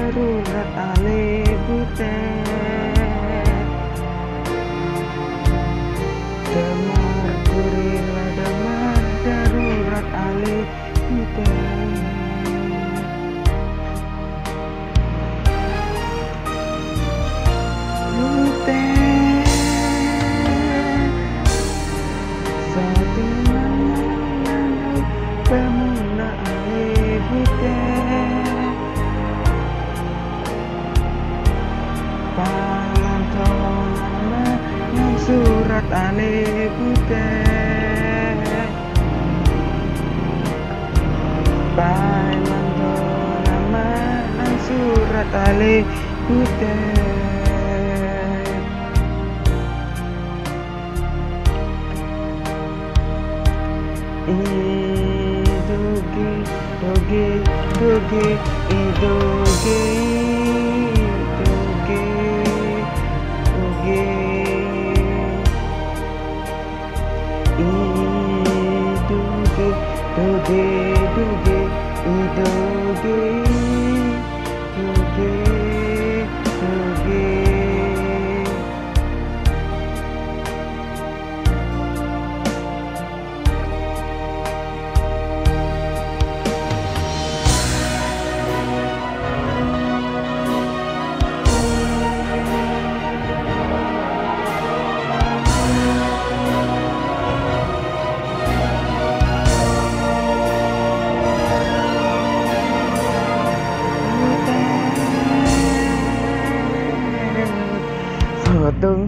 Damar kurila damar darurat ale tali butet Idoge, doge, doge, idoge Idoge, doge, doge, idoge, doge,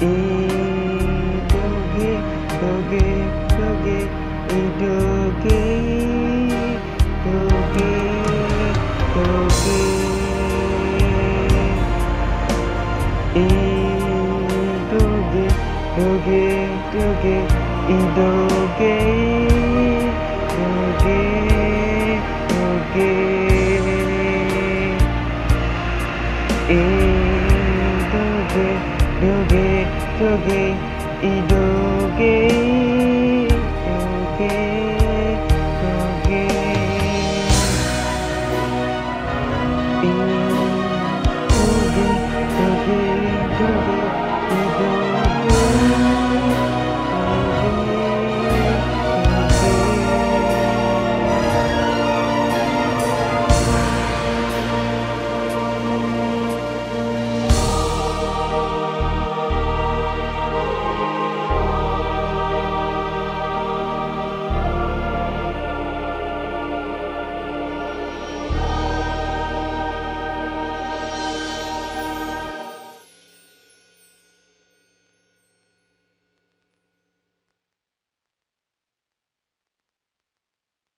Idoge, doge, doge, idoge, doge, doge. Idoge, doge, doge, idoge, doge, doge. Idoge, doge, doge, idoge, doge,